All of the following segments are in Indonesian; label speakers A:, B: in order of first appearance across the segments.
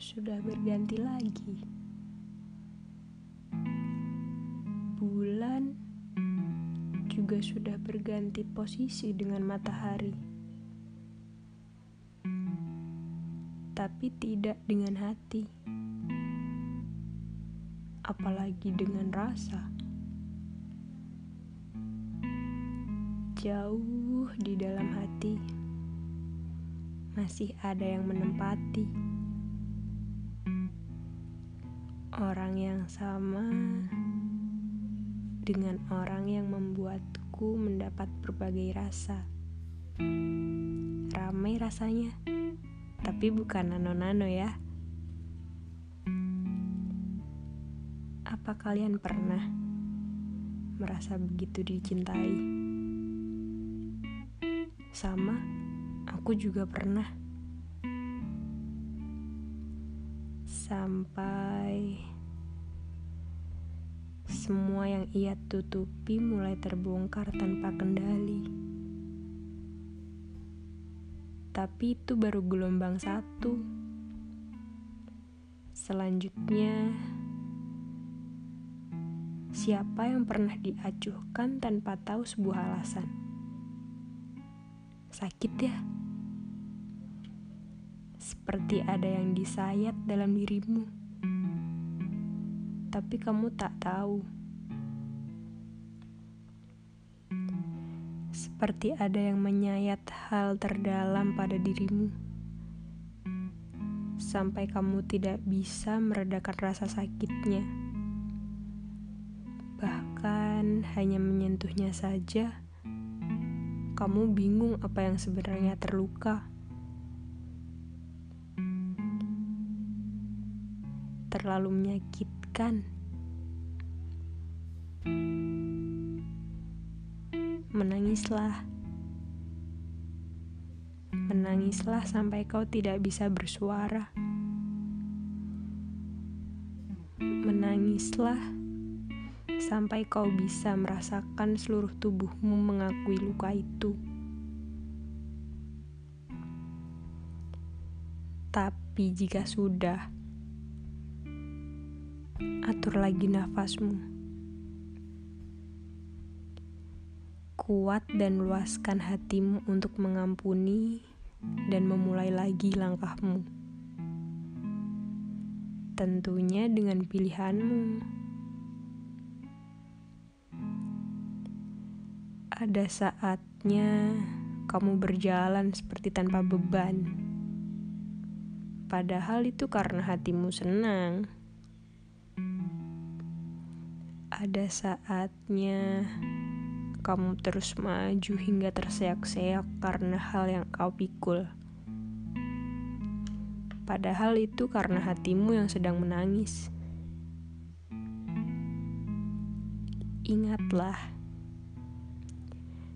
A: sudah berganti lagi. Bulan juga sudah berganti posisi dengan matahari, tapi tidak dengan hati, apalagi dengan rasa. Jauh di dalam hati masih ada yang menempati orang yang sama dengan orang yang membuatku mendapat berbagai rasa. Ramai rasanya, tapi bukan nano-nano ya. Apa kalian pernah merasa begitu dicintai? Sama, aku juga pernah. Sampai semua yang ia tutupi mulai terbongkar tanpa kendali. Tapi itu baru gelombang satu. Selanjutnya, siapa yang pernah diacuhkan tanpa tahu sebuah alasan? Sakit ya? Seperti ada yang disayat dalam dirimu. Tapi kamu tak tahu. seperti ada yang menyayat hal terdalam pada dirimu, sampai kamu tidak bisa meredakan rasa sakitnya. Bahkan hanya menyentuhnya saja, kamu bingung apa yang sebenarnya terluka. Terlalu menyakitkan. Menangislah. Menangislah sampai kau tidak bisa bersuara. Menangislah sampai kau bisa merasakan seluruh tubuhmu mengakui luka itu. Tapi jika sudah, atur lagi nafasmu. Kuat dan luaskan hatimu untuk mengampuni dan memulai lagi langkahmu. Tentunya dengan pilihanmu. Ada saatnya kamu berjalan seperti tanpa beban. Padahal itu karena hatimu senang. Ada saatnya kamu terus maju hingga terseok-seok karena hal yang kau pikul. Padahal itu karena hatimu yang sedang menangis. Ingatlah,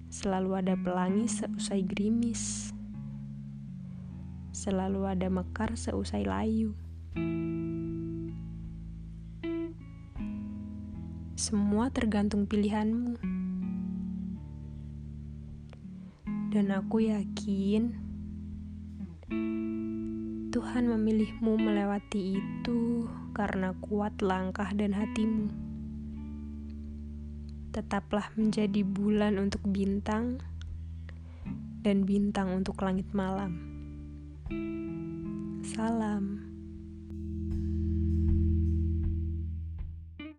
A: selalu ada pelangi seusai gerimis. Selalu ada mekar seusai layu. Semua tergantung pilihanmu. Dan aku yakin Tuhan memilihmu melewati itu karena kuat langkah dan hatimu. Tetaplah menjadi bulan untuk bintang dan bintang untuk langit malam. Salam.